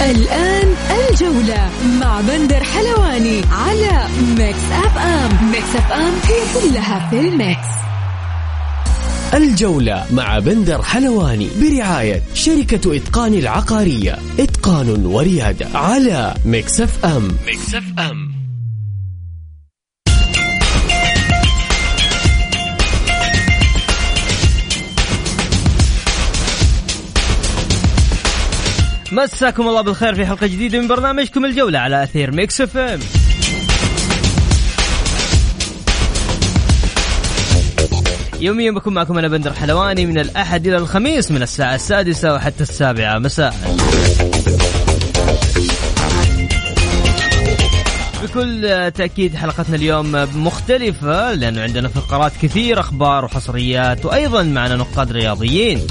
الآن الجولة مع بندر حلواني على Mix FM. Mix FM هي كلها في ال mix. الجولة مع بندر حلواني برعاية شركة إتقان العقارية. إتقان وريادة على مكسف أم. مكسف أم. مساكم الله بالخير في حلقة جديدة من برنامجكم الجولة على أثير Mix FM. يوميا بكون معكم أنا بندر حلواني من الأحد إلى الخميس من الساعة السادسة وحتى السابعة. مساء. بكل تأكيد حلقتنا اليوم مختلفة لأنه عندنا فقرات كثير أخبار وحصريات وأيضا معنا نقاد رياضيين.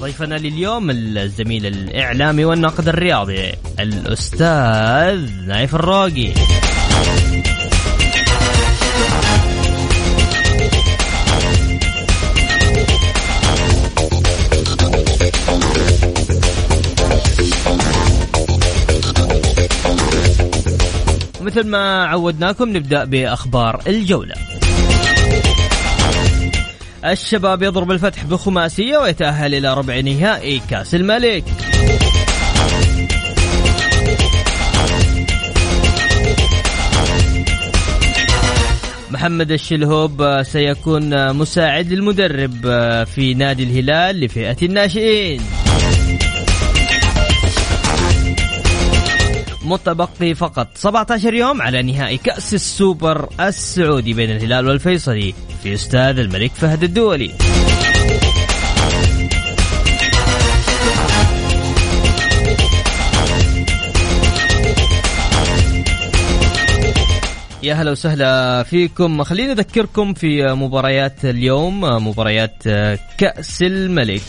ضيفنا لليوم الزميل الإعلامي والناقد الرياضي الأستاذ نايف الروقي. ومثل ما عودناكم نبدأ بأخبار الجولة. الشباب يضرب الفتح بخماسية ويتأهل إلى ربع نهائي كأس الملك. محمد الشلهوب سيكون مساعد للمدرب في نادي الهلال لفئة الناشئين. متبقي فقط 17 يوم على نهائي كأس السوبر السعودي بين الهلال والفيصلي. في استاد الملك فهد الدولي. يا هلا وسهلا فيكم. خليني أذكركم في مباريات اليوم مباريات كأس الملك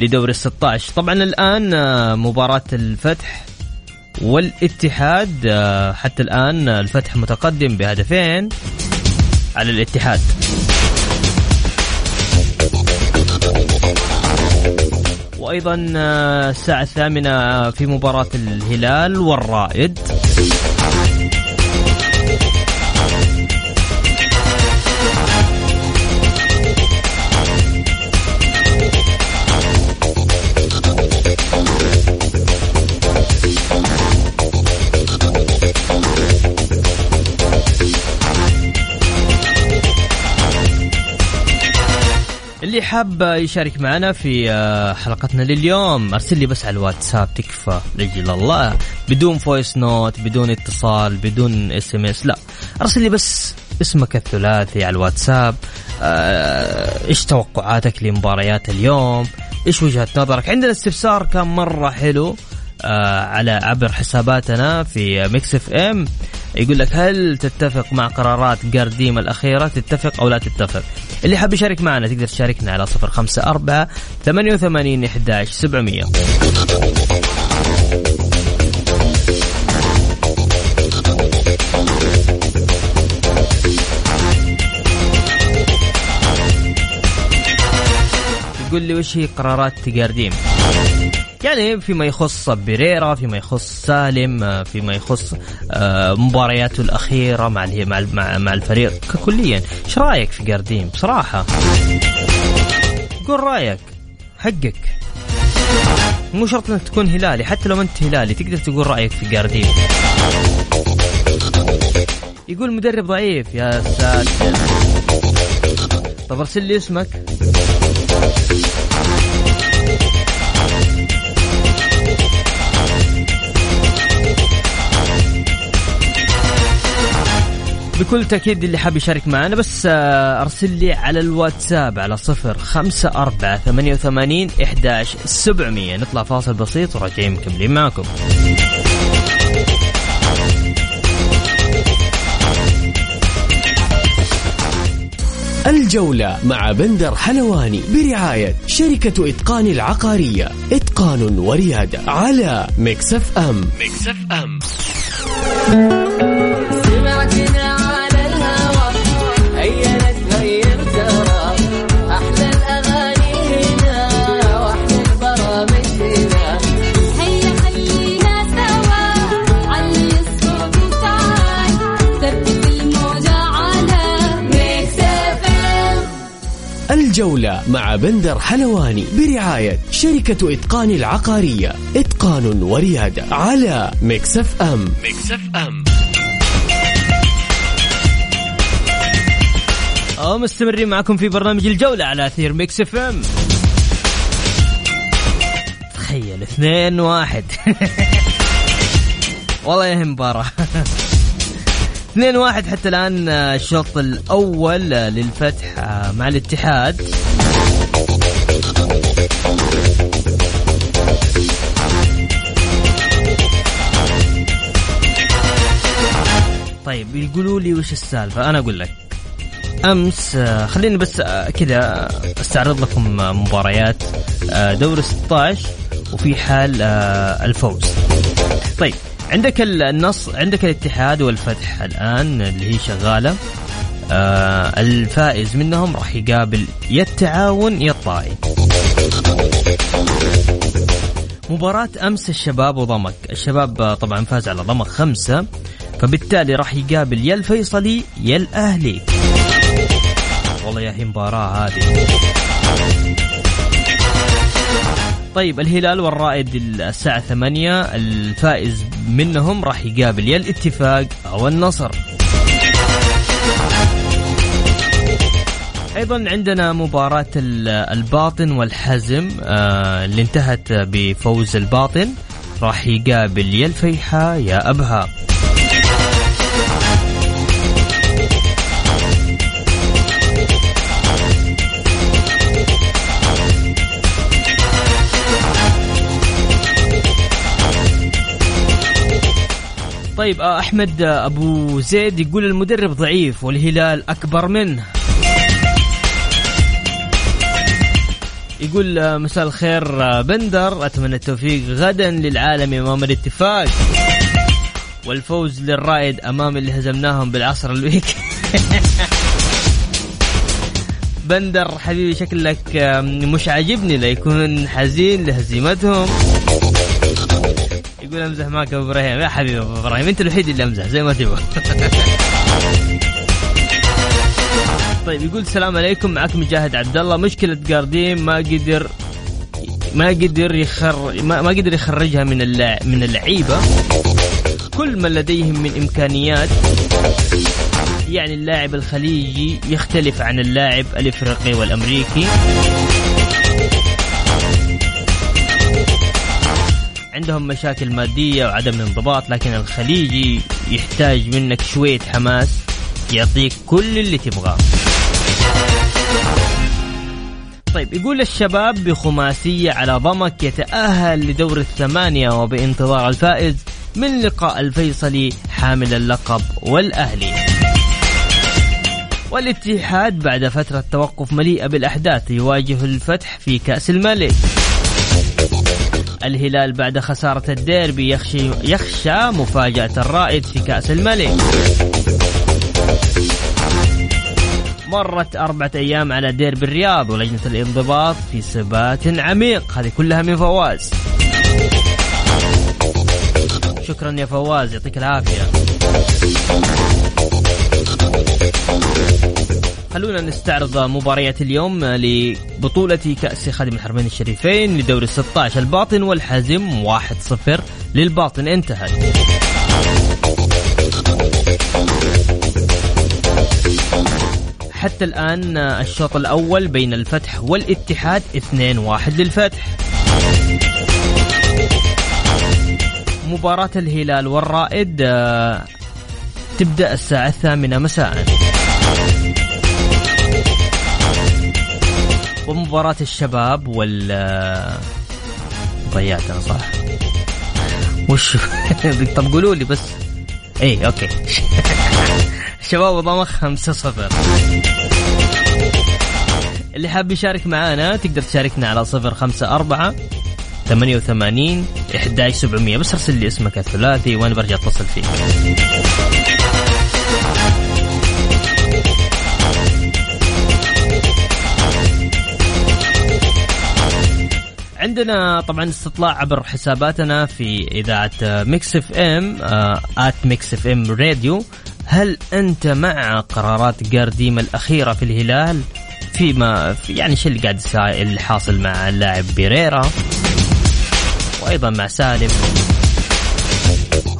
لدور ال 16 طبعا الآن مباراة الفتح والاتحاد حتى الآن الفتح متقدم بهدفين. على الاتحاد. وأيضا الساعة الثامنة في مباراة الهلال والرائد. حاب يشارك معنا في حلقتنا لليوم. أرسل لي بس على الواتساب تكفى. لجل الله بدون voice note بدون اتصال بدون SMS لا. أرسل لي بس اسمك الثلاثي على الواتساب. إيش توقعاتك لمباريات اليوم؟ إيش وجهة نظرك؟ عندنا استفسار كان مرة حلو على عبر حساباتنا في Mix FM يقول لك هل تتفق مع قرارات جارديم الأخيرة؟ تتفق أو لا تتفق؟ اللي حاب يشارك معنا تقدر تشاركنا على صفر خمسة أربعة ثمانية وثمانين إحداش سبعمية. يقول لي وش هي قرارات جارديم يعني فيما يخص بيريرا فيما يخص سالم فيما يخص مبارياته الأخيرة مع مع مع الفريق ككليا. إيش رأيك في جارديم بصراحة. قول رأيك. حقك. مو شرط إنك تكون هلالي حتى لو أنت هلالي تقدر تقول رأيك في جارديم يقول مدرب ضعيف. يا ساتر. طب ارسل لي اسمك. بكل تأكيد اللي حاب يشارك معنا بس آه، أرسل لي على الواتساب على صفر خمسة أربعة ثمانية وثمانين إحداش سبعمية. نطلع فاصل بسيط وراجعين مكملين معكم. الجولة مع بندر حلواني برعاية شركة إتقان العقارية. إتقان وريادة على مكسف أم. Mix FM. الجولة مع بندر حلواني برعاية شركة إتقان العقارية. إتقان وريادة على مكسف أم مكسف أم أو مستمرين معكم في برنامج الجولة على أثير Mix FM تخيل اثنين واحد. والله يا مباراة. اثنين واحد حتى الآن آه، الشوط الأول آه، للفتح آه، مع الاتحاد. طيب يقولوا لي وش السالفة؟ أنا أقول لك. أمس خليني بس كذا أستعرض لكم مباريات دوري 16 وفي حال الفوز. طيب. عندك النص عندك الاتحاد والفتح الآن اللي هي شغالة. آه الفائز منهم راح يقابل يا التعاون يا الطائي. مباراة أمس الشباب وضمك. الشباب طبعا فاز على ضمك خمسة فبالتالي راح يقابل يا الفيصلي يا الأهلي. والله يا هي مباراة هذه طيب الهلال والرائد الساعة ثمانية الفائز منهم راح يقابل يا الاتفاق أو النصر. أيضا عندنا مباراة الباطن والحزم آه، اللي انتهت بفوز الباطن راح يقابل يا الفيحة يا أبها. طيب آه، أحمد آه، أبو زيد يقول المدرب ضعيف والهلال أكبر منه. يقول آه، مساء الخير بندر. أتمنى التوفيق غدا للعالم أمام الاتفاق والفوز للرائد أمام اللي هزمناهم بالعصر الويك. بندر حبيبي شكلك مش عاجبني ليكون حزين لهزيمتهم. يقول أمزح معك أبو إبراهيم. يا حبيبي أبو إبراهيم أنت الوحيد اللي أمزح زي ما تبغى. طيب يقول السلام عليكم معك مجاهد عبد الله مشكلة جاردين ما قدر ما قدر يخر ما, ما قدر يخرجها من اللع... من اللعيبه كل من لديهم من إمكانيات يعني اللاعب الخليجي يختلف عن اللاعب الإفريقي والأمريكي. عندهم مشاكل مادية وعدم انضباط لكن الخليجي يحتاج منك شوية حماس يعطيك كل اللي تبغاه. طيب يقول الشباب بخماسية على ضمك يتأهل لدور الثمانية وبانتظار الفائز من لقاء الفيصلي حامل اللقب والأهلي. والاتحاد بعد فترة توقف مليئة بالأحداث يواجه الفتح في كأس الملك. الهلال بعد خسارة الديربي يخشى, يخشى مفاجأة الرائد في كأس الملك. مرت أربعة أيام على ديربي الرياض ولجنة الانضباط في سبات عميق. هذه كلها من فواز. شكرا يا فواز يعطيك العافية. خلونا نستعرض مباريات اليوم لبطولة كأس خادم الحرمين الشريفين لدوري 16 الباطن والحازم 1-0 للباطن. انتهت حتى الآن الشوط الأول بين الفتح والاتحاد 2-1 للفتح. مباراة الهلال والرائد تبدأ الساعة الثامنة مساء. ومباراة الشباب وال ضيعت أنا صح. وش؟ طب قولوا لي بس. اي أوكي. شباب ضمخ خمسة صفر. اللي حاب يشارك معانا تقدر تشاركنا على صفر خمسة أربعة ثمانية وثمانين إحداش سبعمية. بس ارسل لي اسمك الثلاثي وأنا برجع أتصل فيك. عندنا طبعا استطلاع عبر حساباتنا في إذاعة Mix FM at Mix FM Radio هل أنت مع قرارات جارديم الأخيرة في الهلال؟ فيما في يعني شو اللي قاعد اللي حاصل مع اللاعب بيريرا؟ وأيضا مع سالم.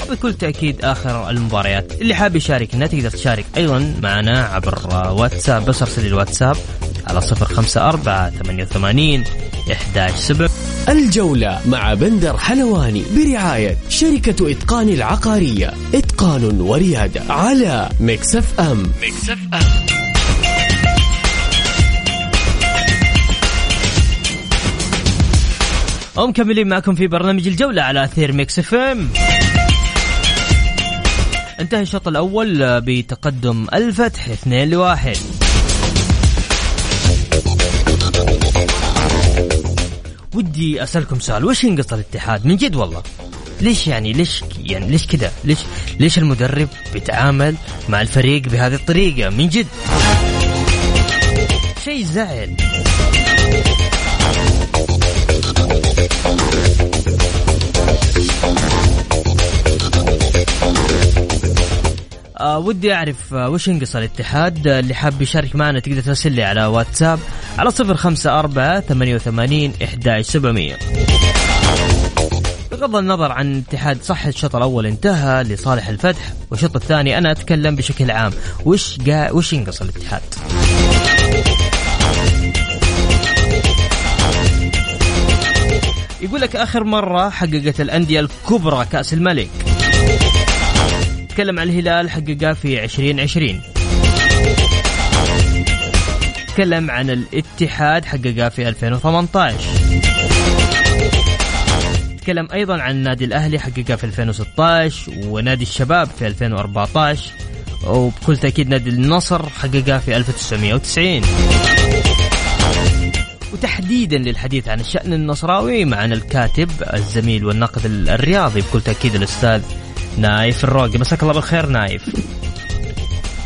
وبكل تأكيد آخر المباريات. اللي حاب يشاركنا تقدر تشارك أيضا معنا عبر واتساب بس أرسل الواتساب. على صفر خمسة أربعة ثمانية وثمانين إحداش سبع الجولة مع بندر حلواني برعاية شركة إتقان العقارية. إتقان وريادة على Mix FM. Mix F M ومكملين معكم في برنامج الجولة على أثير Mix FM. انتهى الشوط الأول بتقدم الفتح 2 لواحد. ودي أسألكم سؤال وش ينقص الاتحاد؟ من جد والله. ليش يعني ليش يعني ليش كذا ليش ليش المدرب بيتعامل مع الفريق بهذه الطريقة؟ من جد. شيء زعل. آه ودي أعرف آه وش ينقص الاتحاد؟ آه اللي حاب يشارك معنا تقدر ترسل لي على واتساب على صفر خمسة أربعة ثمانية وثمانين إحداش سبعمية. بغض النظر عن الاتحاد صح الشوط الأول انتهى لصالح الفتح والشوط الثاني أنا أتكلم بشكل عام. وش قا... وش ينقص الاتحاد؟ يقول لك آخر مرة حققت الأندية الكبرى كأس الملك. تكلم عن الهلال حققها في 2020 تكلم عن الاتحاد حققها في 2018 تكلم أيضا عن النادي الأهلي حققها في 2016 ونادي الشباب في 2014 وبكل تأكيد نادي النصر حققها في 1990 وتحديدا للحديث عن الشأن النصراوي معنا الكاتب الزميل والناقد الرياضي بكل تأكيد الأستاذ نايف الروقي مساك الله بالخير نايف.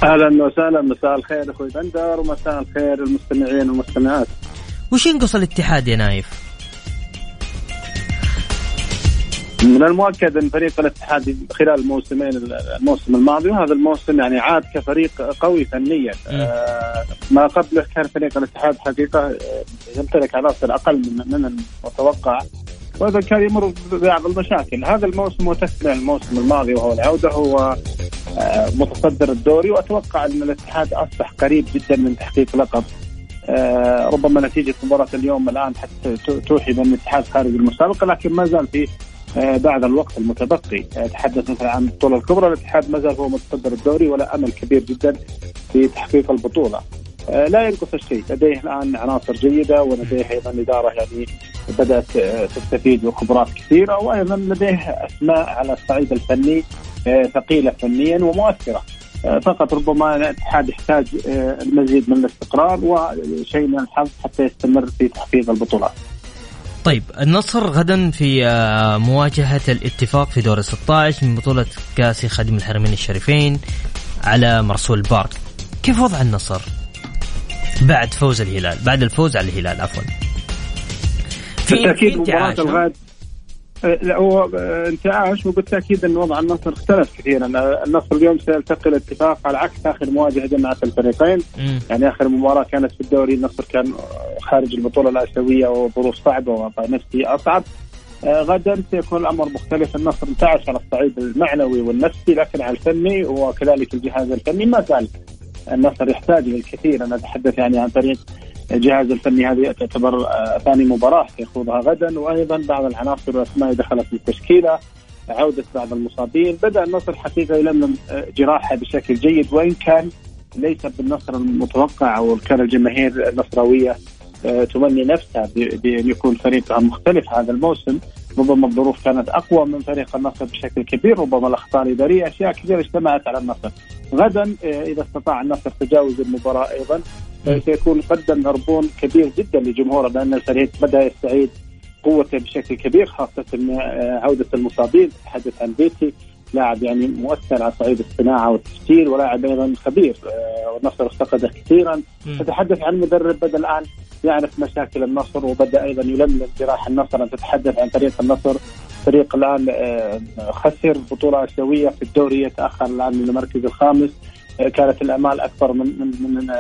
أهلا وسهلا. مساء الخير أخوي بندر ومساء الخير المستمعين والمستمعات. وش ينقص الاتحاد يا نايف؟ من المؤكد إن فريق الاتحاد خلال الموسمين الموسم الماضي وهذا الموسم يعني عاد كفريق قوي فنيا. آه ما قبله كان فريق الاتحاد حقيقة يمتلك عناصر أقل من من المتوقع. وأيضا كان يمر ببعض المشاكل. هذا الموسم وتكمل الموسم الماضي وهو العودة هو آه متصدر الدوري. وأتوقع أن الاتحاد أصبح قريب جدا من تحقيق لقب. آه ربما نتيجة مباراة اليوم الآن حتى توحي بأن الاتحاد خارج المسابقة لكن ما زال في آه بعد الوقت المتبقي. تحدث مثلا عن البطولة الكبرى. الاتحاد ما زال هو متصدر الدوري ولا أمل كبير جدا في تحقيق البطولة. لا ينقص الشيء. لديه الآن عناصر جيدة ولديه أيضا إدارة يعني بدأت تستفيد بخبرات كثيرة وأيضا لديه أسماء على الصعيد الفني ثقيلة فنيا ومؤثرة فقط ربما الاتحاد يحتاج المزيد من الاستقرار وشيء من الحظ حتى يستمر في تحقيق البطولات. طيب النصر غدا في مواجهة الاتفاق في دور 16 من بطولة كأس خادم الحرمين الشريفين على مرسول بارك. كيف وضع النصر؟ بعد فوز الهلال بعد الفوز على الهلال عفوا بالتأكيد مباراة الغد. لا هو انتعاش وبالتأكيد أن وضع النصر اختلف كثيرا. النصر اليوم سيلتقي الاتفاق على عكس آخر مواجهة جمعت الفريقين. مم. يعني آخر مباراة كانت في الدوري النصر كان خارج البطولة الآسيوية وظروف صعبة ووضع نفسي أصعب. آه غدا سيكون الأمر مختلف. النصر انتعش على الصعيد المعنوي والنفسي لكن على الفني وكذلك الجهاز الفني. ما زال النصر يحتاج للكثير. أنا أتحدث يعني عن طريق الجهاز الفني هذه تعتبر ثاني مباراة يخوضها غدا وأيضا بعض العناصر والاسماء دخلت في التشكيله عودة بعض المصابين بدأ النصر حقيقه يلملم جراحة بشكل جيد وإن كان ليس بالنصر المتوقع أو كان الجماهير النصراوية تمني نفسها بأن يكون فريقها مختلف هذا الموسم. ربما الظروف كانت أقوى من فريق النصر بشكل كبير ربما الاخطاء الاداريه أشياء كثيرة اجتمعت على النصر غدا إذا استطاع النصر تجاوز المباراة أيضا سيكون قدم عربون كبير جدا لجمهوره بان الفريق بدأ يستعيد قوته بشكل كبير خاصة عودة المصابين تحدث عن بيتي لاعب يعني مؤثر على صعيد الصناعة والتسجيل ولاعب أيضا خبير والنصر افتقده كثيرا. تتحدث عن مدرب بدأ الآن؟ يعرف مشاكل النصر وبدأ أيضا يلملم جراح النصر. ان تتحدث عن فريق النصر فريق الآن خسر بطولة آسيوية في الدوري يتأخر الآن من المركز الخامس كانت الأمال أكبر من من, من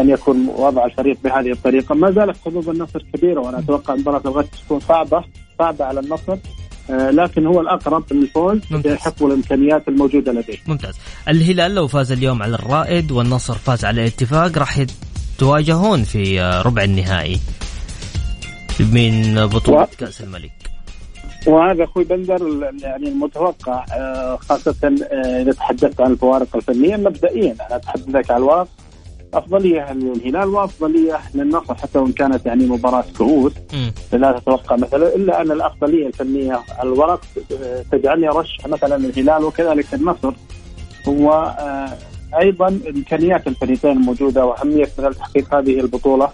أن يكون وضع الفريق بهذه الطريقة، ما زالت حظوظ النصر كبيرة وأنا أتوقع مباراة الغد تكون صعبة صعبة على النصر لكن هو الأقرب للفوز بحكم الإمكانيات الموجودة لديه. ممتاز. الهلال لو فاز اليوم على الرائد والنصر فاز على الاتفاق راح يتواجهون في ربع النهائي من بطولة و... كأس الملك. وهذا أخوي بندر يعني المتوقع خاصة إذا تحدثت عن الفوارق الفنية مبدئيا أنا أتحدث لك عن الواقع أفضلية للهلال وأفضلية للنصر حتى وإن كانت يعني مباراة كؤوس. لا تتوقع مثلا إلا أن الأفضلية الفنية على الورق تجعلني أرشح مثلا الهلال وكذلك النصر. هو أيضا إمكانيات الفريقين الموجوده وأهمية تحقيق هذه البطولة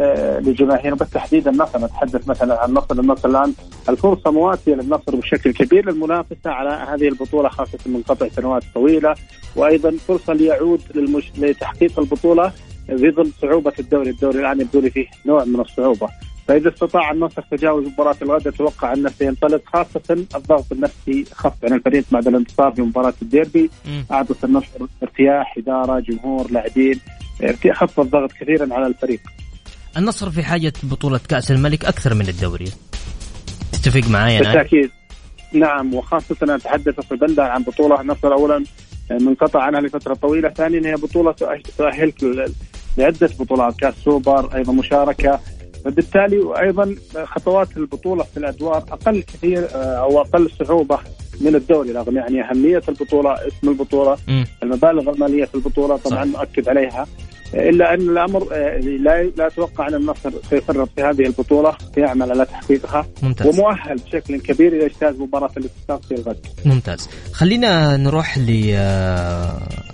آه لجماهير بالتحديد النصر نتحدث مثلا عن النصر النصر الآن الفرصة مواتية للنصر بشكل كبير للمنافسة على هذه البطولة خاصة من قطع سنوات طويلة وأيضا فرصة ليعود للمش... لتحقيق البطولة في ظل صعوبة الدوري، الدوري الآن يبدو لي فيه نوع من الصعوبة، فإذا استطاع النصر تجاوز مباراة الغد أتوقع انه سينطلق خاصة الضغط النفسي خف عن الفريق بعد الانتصار في مباراة الديربي. اعطت النصر ارتياح إدارة جمهور لاعبين خف الضغط كثيرا على الفريق. النصر في حاجة بطولة كأس الملك أكثر من الدوري. تتفق معي أنا؟ بالتأكيد. نعم وخاصة أنا أتحدث في بندر عن بطولة النصر. اولا منقطع عنها لفترة طويلة، ثانيا هي بطولة تؤهلك لعدة بطولات. كأس سوبر أيضا مشاركة. فبالتالي وأيضا خطوات البطولة في الأدوار أقل كثير أو أقل صعوبة من الدوري رغم يعني أهمية البطولة اسم البطولة م. المبالغ المالية في البطولة طبعا صح. مؤكد عليها إلا أن الأمر لا لا أتوقع أن النصر سيفرط في هذه البطولة يعمل على تحقيقها ممتاز. ومؤهل بشكل كبير اذا إجتاز مباراة الاتفاق في الغد. ممتاز. خلينا نروح ل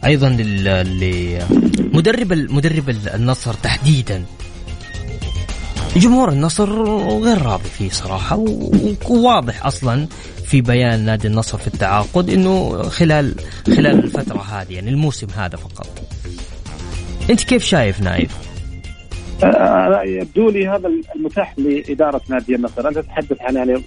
أيضا لمدرب مدرب النصر تحديدا جمهور النصر غير راضي فيه صراحة وواضح أصلا في بيان نادي النصر في التعاقد أنه خلال خلال الفترة هذه يعني الموسم هذا فقط أنت كيف شايف نايف؟ يبدو لي هذا المتاح لإدارة نادي النصر أنت تتحدث عن يعني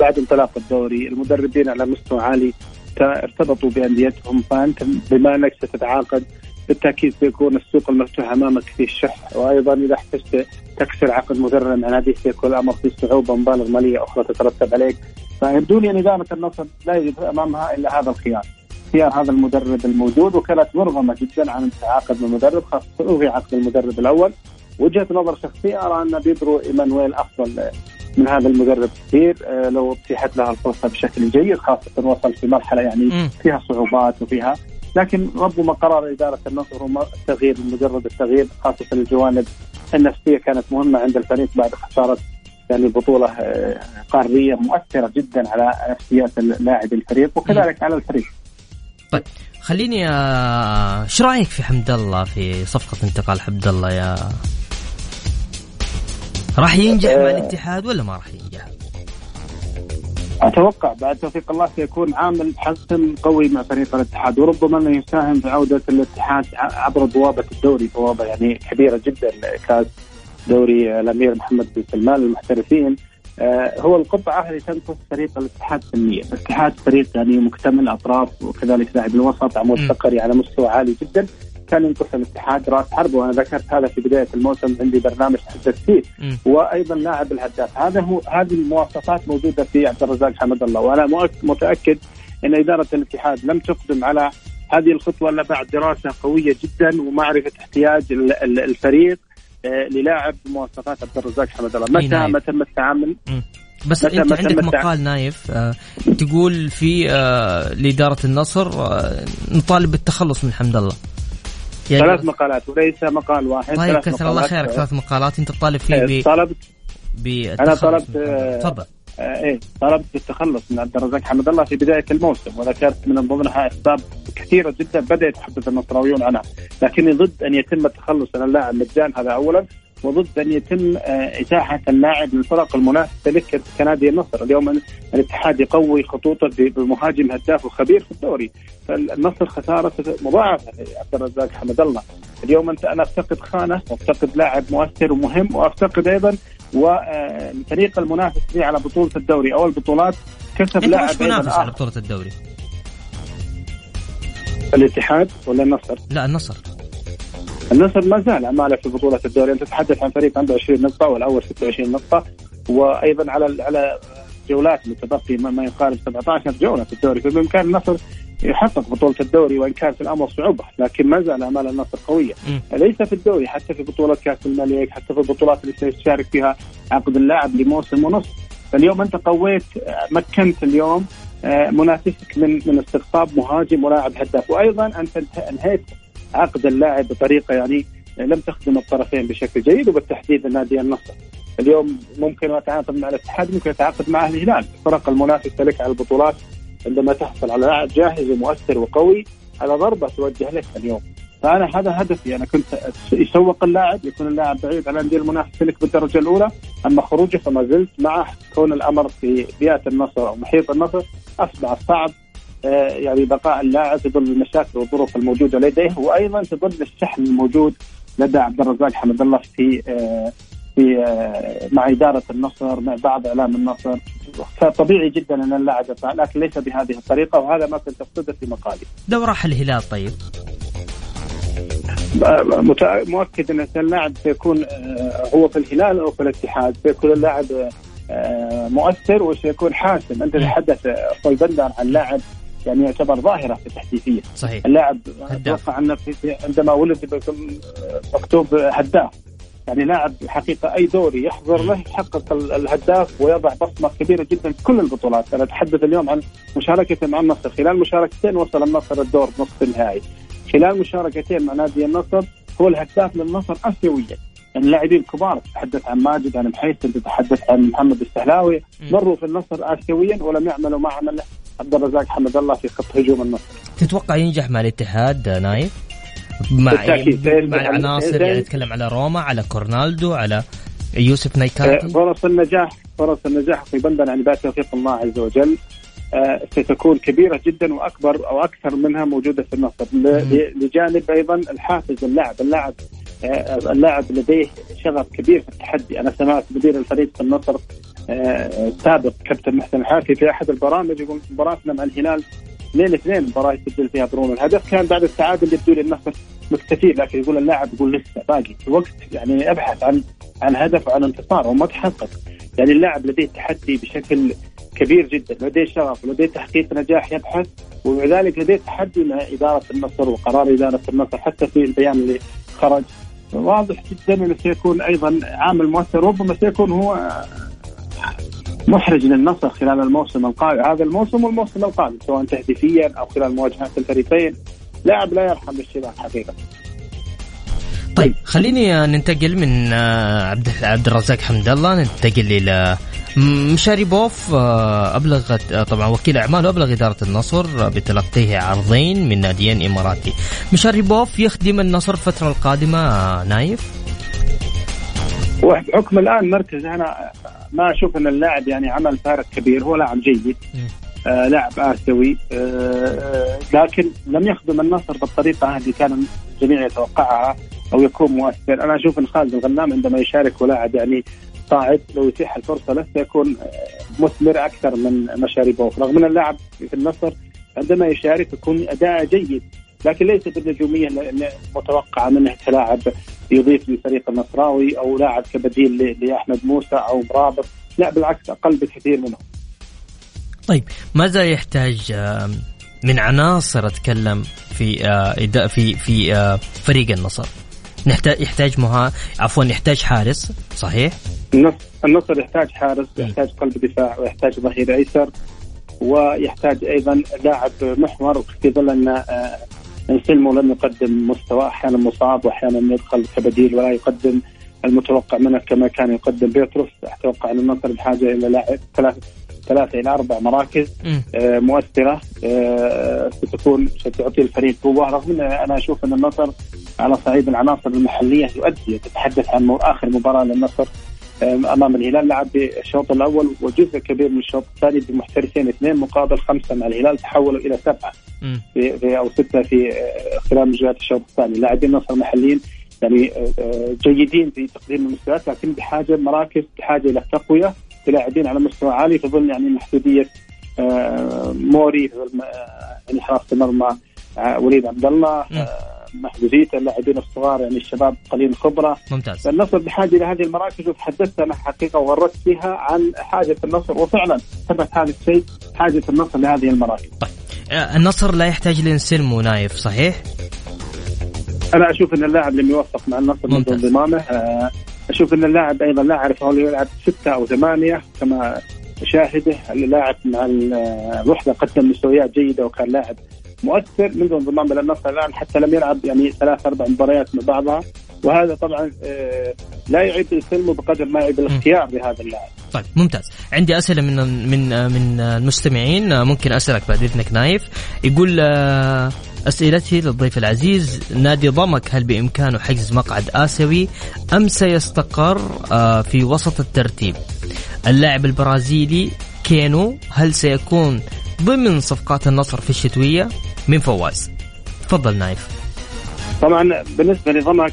بعد انطلاق الدوري المدربين على مستوى عالي ارتبطوا بأنديتهم فأنت بما أنك ستتعاقد بالتأكيد سيكون السوق المفتوح أمامك فيه الشح وأيضا إذا احتجت تكسر عقد مدرب مع ناديك سيكون الامر فيه صعوبة مبالغ مالية أخرى تترتب عليك. فيبدو لي ان اداره النصر لا يجد أمامها إلا هذا الخيار. اختيار هذا المدرب الموجود وكانت مرغمة جدا عن التعاقد من المدرب خاصة الغي عقد المدرب الأول. وجهة نظر شخصية أرى أن بيدرو إيمانويل أفضل من هذا المدرب كثير لو اتيحت له الفرصة بشكل جيد خاصة وصل في مرحلة يعني فيها صعوبات وفيها لكن ربما قرار إدارة النصر هو التغيير مجرد التغيير خاصة الجوانب النفسية كانت مهمة عند الفريق بعد خسارة يعني بطولة قارية مؤثرة جدا على نفسيات لاعبي الفريق وكذلك على الفريق. طيب خليني إيش رأيك في حمد الله في صفقة انتقال حمد الله يا راح ينجح مع الاتحاد ولا ما راح ينجح؟ أتوقع بعد توفيق الله سيكون عامل حسم قوي مع فريق الاتحاد وربما أنه يساهم في عودة الاتحاد عبر بوابة الدوري بوابة يعني كبيرة جدا كاس دوري الأمير محمد بن سلمان للمحترفين. آه هو القطعه اللي تنقص فريق الاتحاد فنيا، الاتحاد فريق يعني مكتمل أطراف وكذلك لاعب الوسط عمود فقري على مستوى عالي جدا. كان ينقص الاتحاد راس حرب وأنا ذكرت هذا في بداية الموسم عندي برنامج تحدثت فيه وأيضا لاعب الهداف. هذا هو هذه المواصفات موجودة في عبد الرزاق حمد الله وأنا متأكد إن إدارة الاتحاد لم تقدم على هذه الخطوة إلا بعد دراسة قوية جدا ومعرفة احتياج الفريق للاعب بمواصفات عبد الرزاق حمد الله. متى ما تم التعامل بس متى- أنت متى- عندك متى- مقال نايف آه تقول في آه لإدارة النصر آه نطالب بالتخلص من حمد الله. ثلاث مقالات وليس مقال واحد طيب كثر الله. خيرك ثلاث مقالات. أنت تطالب فيه إيه، ب طلبت بالتخلص طلبت،. آه، تفضل. آه، إيه طلبت التخلص من عبد الرزاق حمد الله في بداية الموسم وذكرت من ضمنها أسباب كثيرة جدا بدا يتحدث النصراويون عنها. لكني ضد أن يتم التخلص. من اللاعب مجان هذا اولا. وضد أن يتم آه، اتاحه اللاعب للفرق المنافسة لك كنادي النصر، اليوم الاتحاد يقوي خطوطه بمهاجم هداف وخبير في الدوري، فالنصر خسارة مضاعفة لعبد الرزاق حمد الله، اليوم انت أنا أفتقد خانة وافتقد لاعب مؤثر ومهم وأفتقد أيضا والفريق المنافس لي على بطولة الدوري. أو البطولات كسب لاعب مش منافس على. بطولة الدوري. الاتحاد ولا النصر؟ لا النصر. النصر ما زال عماله في بطولة الدوري. أنت تتحدث عن فريق عنده 20 نقطة والأول 26 نقطة وأيضا على على جولات متبقي ما ما يقارب 17 جولة في الدوري. فبإمكان النصر يحقق بطولة الدوري وإن كان في الأمر صعوبة لكن ما زال امال النصر قوية. مم. ليس في الدوري حتى في بطولة كأس الملك حتى في البطولات اللي سيشارك فيها عقد اللاعب لموسم ونصف. فاليوم أنت قويت مكنت اليوم آه، منافسك من من استقطاب مهاجم ولاعب هداف. وأيضا انت- انهيت عقد اللاعب بطريقة يعني لم تخدم الطرفين بشكل جيد وبالتحديد نادي النصر. اليوم ممكن يتعاقد مع الاتحاد ممكن يتعاقد مع الهلال، الفرق المنافسه لك على البطولات عندما تحصل على لاعب جاهز ومؤثر وقوي على ضربة توجه لك اليوم. فأنا هذا هدفي أنا كنت يسوق اللاعب يكون اللاعب بعيد عن الأندية المنافسة لك بالدرجة الأولى أما خروجه فما زلت مع كون الأمر في بيئة النصر أو محيط النصر أصبح صعب يعني بقاء اللاعب في ظل المشاكل والظروف الموجودة لديه وأيضا في ظل الشحن الموجود لدى عبد الرزاق حمد الله في آه، في آه، مع إدارة النصر مع بعض إعلام النصر. فطبيعي جدا أن اللاعب يطلع لكن ليس بهذه الطريقة وهذا ما كنت أقصده في مقالي. لو راح الهلال طيب؟ مؤكد أن اللاعب سيكون آه، هو في الهلال أو في الاتحاد. سيكون اللاعب آه، مؤثر وسيكون حاسم. أنت تتحدث آه، أخوي بندر عن لاعب يعني يعتبر ظاهرة في التحديثيه صحيح اللاعب. أتوقع انه عندما ولد مكتوب هداف يعني لاعب حقيقة أي دوري يحضر له يحقق ال- الهداف ويضع بصمة كبيرة جدا في كل البطولات، أنا أتحدث اليوم عن مشاركته مع النصر، خلال مشاركتين وصل النصر الدور نصف النهائي. خلال مشاركتين مع نادي النصر هو الهداف للنصر اسيويا. يعني اللاعبين الكبار تتحدث عن ماجد عن محيسن تتحدث عن محمد السهلاوي. مروا في النصر اسيويا ولم يعملوا ما عمله عبد الرزاق حمد الله في خط هجوم النصر. تتوقع ينجح مع الاتحاد آه، نايف؟ مع بالتأكيد. مع العناصر يعني نتكلم على روما على كورنالدو على يوسف نايكاتي فرص النجاح فرص النجاح في بندر يعني بعد توفيق الله عز وجل. آه، ستكون كبيرة جدا وأكبر أو أكثر منها موجودة في النصر. لجانب أيضا الحافز اللاعب اللاعب آه، اللاعب لديه شغف كبير في التحدي. أنا سمعت مدير الفريق في النصر آه، السابق كابتن محسن الحافي في أحد البرامج يقول مباراتنا مع الهلال اثنين اثنين مباراة يسجل فيها برونو. الهدف كان بعد التعادل يبدو لي النصر مكتفي لكن يقول اللاعب يقول لسه باقي الوقت يعني أبحث عن عن هدف وعن انتصار وما تحقق. يعني اللاعب لديه تحدي بشكل كبير جدا لديه شغف ولديه تحقيق نجاح يبحث وذلك لديه تحدي مع إدارة النصر وقرار إدارة النصر حتى في البيان اللي خرج. واضح جدا إنه سيكون أيضا عامل مؤثر ربما سيكون هو محرج للنصر خلال الموسم القادم هذا الموسم والموسم القادم سواء تهديفيا أو خلال مواجهات الفريقين. لاعب لا يرحم بالشباب حقيقة. طيب خليني ننتقل من آه، عبد عبد الرزاق حمد الله ننتقل إلى م- مشاريبوف آه، أبلغت آه، طبعا وكيل أعماله أبلغ إدارة النصر بتلقيه عرضين من ناديين إماراتي. مشاريبوف يخدم النصر الفترة القادمة نايف؟ وبحكم الآن مركز. أنا ما أشوف أن اللاعب يعني عمل فارق كبير. هو لاعب جيد آه لاعب آسيوي آه لكن لم يخدم النصر بالطريقة اللي كان الجميع يتوقعها أو يكون مؤثر. أنا أشوف أن خالد الغنام عندما يشارك ولاعب يعني صاعد لو يتيح الفرصة له سيكون مثمر أكثر من مشاريبوف رغم أن اللاعب في النصر عندما يشارك يكون أداء جيد. لكن ليس بالنجوميه المتوقعه منه كلاعب يضيف للفريق النصراوي أو لاعب كبديل لأحمد موسى أو مرابط. لا بالعكس أقل بكثير منه طيب ماذا يحتاج من عناصر أتكلم في آه، في في آه، فريق النصر؟ نحتاج يحتاج مها عفوا يحتاج حارس صحيح؟ النصر يحتاج حارس يحتاج قلب دفاع ويحتاج ظهير أيسر ويحتاج أيضا لاعب محور في ظل أن آه، انسلمو لم يقدم مستوى أحيانا مصاب وأحيانا يدخل كبديل ولا يقدم المتوقع منه كما كان يقدم بيتروس. أتوقع إن النصر بحاجة إلى لاعب ثلاث ثلاثة إلى أربع مراكز آه مؤثرة آه ستكون ستعطي الفريق قوة. رغم أن أنا أشوف أن النصر على صعيد العناصر المحلية يؤدي تتحدث عن آخر مباراة للنصر أمام الهلال لعب بالشوط الأول وجزء كبير من الشوط الثاني بمحترفين اثنين مقابل خمسة. مع الهلال تحولوا إلى سبعة في, في أو ستة في آه، خلال مجريات الشوط الثاني. لاعبين النصر محليين يعني آه، آه، جيدين في تقديم المستويات لكن بحاجة مراكز بحاجة إلى تقوية بلاعبين على مستوى عالي. في ظل يعني محدوديه موري يعني حراسة المرمى وليد عبد الله محدودية اللاعبين الصغار يعني الشباب قليل الخبرة. ممتاز. النصر بحاجة إلى هذه المراكز وتحدثت أنا حقيقة وغردت فيها عن حاجة النصر وفعلا ثبت هذا الشيء حاجة النصر لهذه المراكز. طيب. آه، النصر لا يحتاج لانسلمو نايف صحيح؟ أنا أشوف إن اللاعب لم يوفق مع النصر منذ انضمامه. آه، أشوف إن اللاعب أيضا لا اعرف هو يلعب ستة أو ثمانية كما أشاهده. اللاعب مع الوحدة قدم مستويات جيدة وكان لاعب مؤثر منذ انضمام إلى النصر الآن حتى لم يلعب يعني ثلاث أربع مباريات مع بعضها. وهذا طبعا آه، لا يعيب الفيلم بقدر ما يعيب الاختيار لهذا اللاعب. طيب ممتاز، عندي أسئلة من من من المستمعين. ممكن أسألك بعد إذنك نايف، يقول آه، أسئلتي للضيف العزيز. نادي ضمك هل بإمكانه حجز مقعد آسيوي أم سيستقر آه، في وسط الترتيب؟ اللاعب البرازيلي كينو هل سيكون ضمن صفقات النصر في الشتوية؟ من فواز. تفضل نايف. طبعا بالنسبة لضمك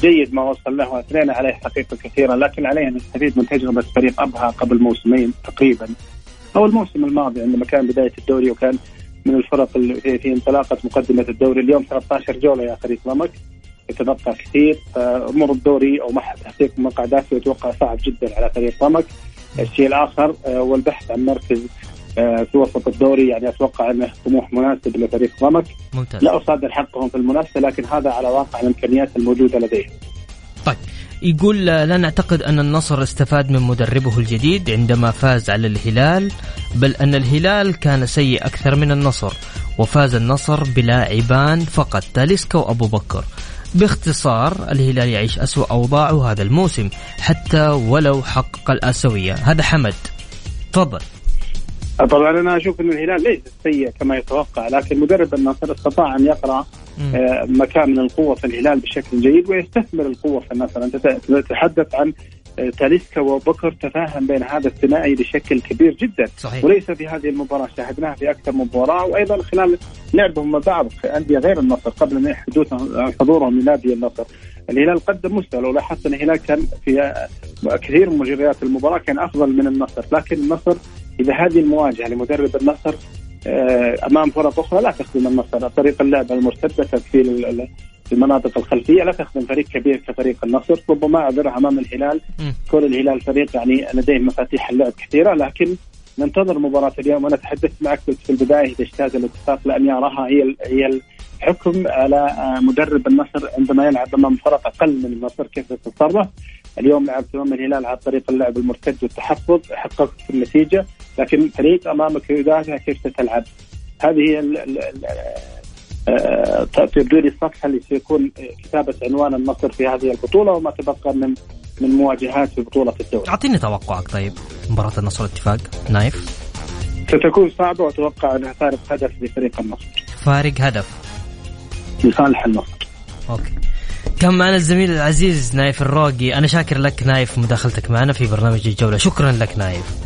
جيد ما وصل له واثنينا عليه حقيقة كثيرا لكن عليه أن نستفيد من تجربة فريق أبها قبل موسمين تقريبا. أو الموسم الماضي عندما كان بداية الدوري وكان من الفرق اللي في, انطلاقه مقدمة الدوري اليوم 13 جولة يا فريق ضمك. يتبقى كثير امور الدوري أو تحقيق مقعدات يتوقع صعب جدا على فريق ضمك. الشيء الآخر آه، والبحث عن مركز في وسط الدوري يعني أتوقع أنه طموح مناسب لفريق ضمك ممتاز. لا أصادر حقهم في المنافسة لكن هذا على واقع الإمكانيات الموجودة لديهم. طيب يقول لا نعتقد أن النصر استفاد من مدربه الجديد عندما فاز على الهلال بل أن الهلال كان سيء أكثر من النصر وفاز النصر بلاعبان فقط. تاليسكا وأبو بكر. باختصار الهلال يعيش أسوأ أوضاعه هذا الموسم حتى ولو حقق الآسيوية. هذا حمد. تفضل. طبعا أنا أشوف إن الهلال ليس سيء كما يتوقع لكن مدرب النصر استطاع أن يقرأ آه، مكان من القوة في الهلال بشكل جيد ويستثمر القوة في النصر. أنت تتحدث عن آه، تاليسكا وبكر تفاهم بين هذا الثنائي بشكل كبير جدا. صحيح. وليس في هذه المباراة شاهدناها في أكثر من مباراة وأيضا خلال لعبهم مع بعض في أندية غير النصر قبل حدوث حضورهم لنادي النصر. الهلال قدم مستوى لو لاحظت إن الهلال كان في آه، كثير من مجريات المباراة كان أفضل من النصر لكن النصر إذا هذه المواجهة لمدرب النصر آه، أمام فرق أخرى لا تخدم النصر، طريق اللعب المرتدة تكفير المناطق الخلفية لا تخدم فريق كبير كفريق النصر، ربما أعذرها أمام الهلال. كون الهلال فريق يعني لديه مفاتيح اللعب كثيرة لكن ننتظر مباراة اليوم وأنا تحدثت معك في البداية إذا اجتاز الاتفاق لأن يراها هي هي الحكم على آه، مدرب النصر عندما يلعب أمام فرق أقل من النصر. كيف يتصرف اليوم لعب أمام الهلال على طريق اللعب المرتد والتحفظ حققت النتيجة. لكن فريق امامك يدافع كيف ستلعب هذه هي آه، تبدو لي الصفحة اللي سيكون كتابة عنوان النصر في هذه البطولة وما تبقى من من مواجهات في بطولة الدوري. أعطيني توقعك طيب مباراة النصر الاتفاق نايف. ستكون صعبة وأتوقع أنها فارق هدف لفريق النصر. فارق هدف. لصالح النصر. أوكي. كان معنا الزميل العزيز نايف الروقي أنا شاكر لك نايف مداخلتك معنا في برنامج الجولة شكرا لك نايف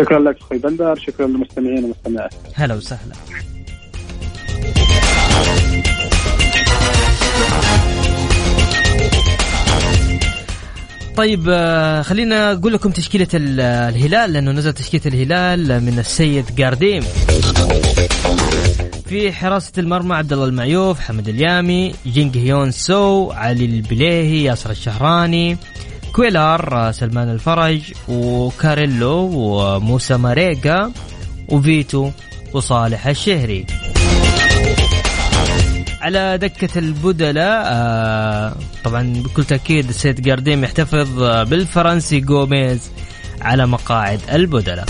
شكرا لك أخوي بندر شكرا للمستمعين والمستمعات. هلا وسهلا. طيب آه، خلينا أقول لكم تشكيلة الهلال لأنه نزل تشكيلة الهلال من السيد جارديم. في حراسة المرمى عبد الله المعيوف حمد اليامي جينج هيون سو علي البليهي ياسر الشهراني. كويلار سلمان الفرج وكاريلو وموسى ماريجا وفيتو وصالح الشهري. على دكة البدلاء آه طبعا بكل تأكيد السيد جارديم يحتفظ بالفرنسي جوميز على مقاعد البدلاء.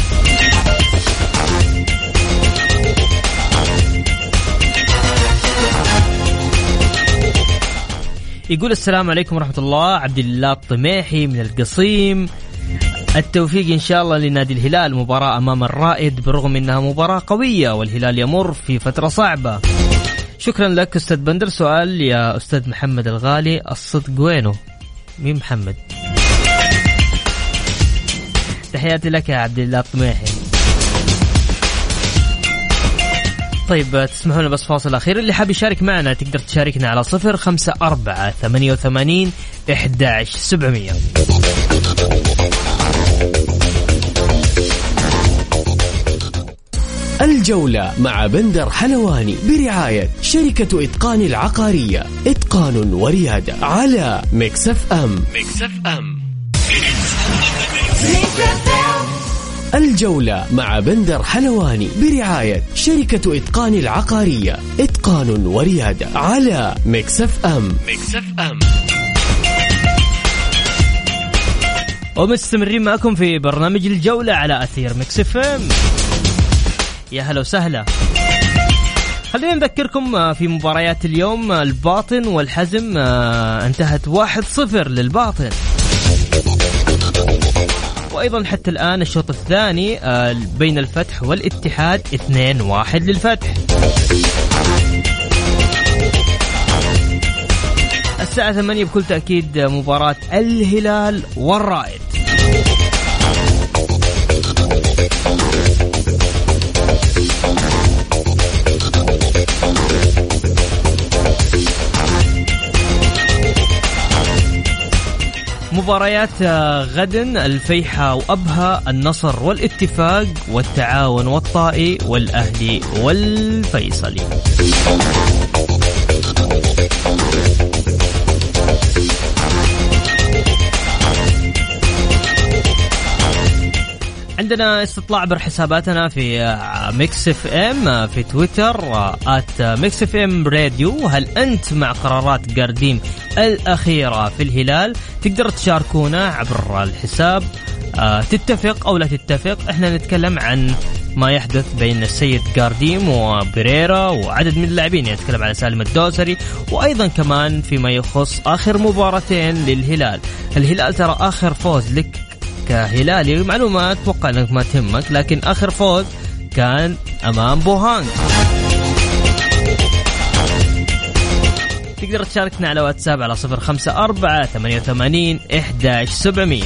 يقول السلام عليكم ورحمة الله. عبد الله الطميحي من القصيم. التوفيق إن شاء الله لنادي الهلال. مباراة أمام الرائد بالرغم أنها مباراة قوية والهلال يمر في فترة صعبة. شكرا لك أستاذ بندر. سؤال يا أستاذ محمد الغالي. الصدق وينه؟ مين محمد؟ تحياتي لك يا عبد الله الطميحي. طيب تسمحوا لنا بس فاصل أخير اللي حاب يشارك معنا تقدر تشاركنا على صفر خمسة أربعة ثمانية وثمانين إحداش سبعمية. الجولة مع بندر حلواني برعاية شركة إتقان العقارية. إتقان وريادة على Mix FM. Mix FM. الجولة مع بندر حلواني برعاية شركة إتقان العقارية. إتقان وريادة على Mix FM. Mix FM. ومستمرين معكم في برنامج الجولة على أثير مكسف أم. يا هلا وسهلا. خلينا نذكركم في مباريات اليوم الباطن والحزم آه، انتهت واحد صفر للباطن. وأيضا حتى الآن الشوط الثاني آه، بين الفتح والاتحاد 2 1 للفتح. الساعة 8 بكل تأكيد مباراة الهلال والرائد. مباريات آه، غدا الفيحة وأبها النصر والاتفاق والتعاون والطائي والأهلي والفيصلي. عندنا استطلاع عبر حساباتنا في Mix FM في تويتر at Mix FM Radio هل أنت مع قرارات جارديم الأخيرة في الهلال؟ تقدر تشاركونا عبر الحساب. آه، تتفق أو لا تتفق إحنا نتكلم عن ما يحدث بين السيد جارديم وبريرا وعدد من اللاعبين. نتكلم على سالم الدوسري وأيضا كمان فيما يخص آخر مباراتين للهلال. الهلال ترى آخر فوز لك كهلالي معلومة أتوقع إنك ما تهمك لكن آخر فوز كان أمام بوهانج تقدر تشاركنا على واتساب على صفر خمسة أربعة ثمانية وثمانين إحداش سبعمية.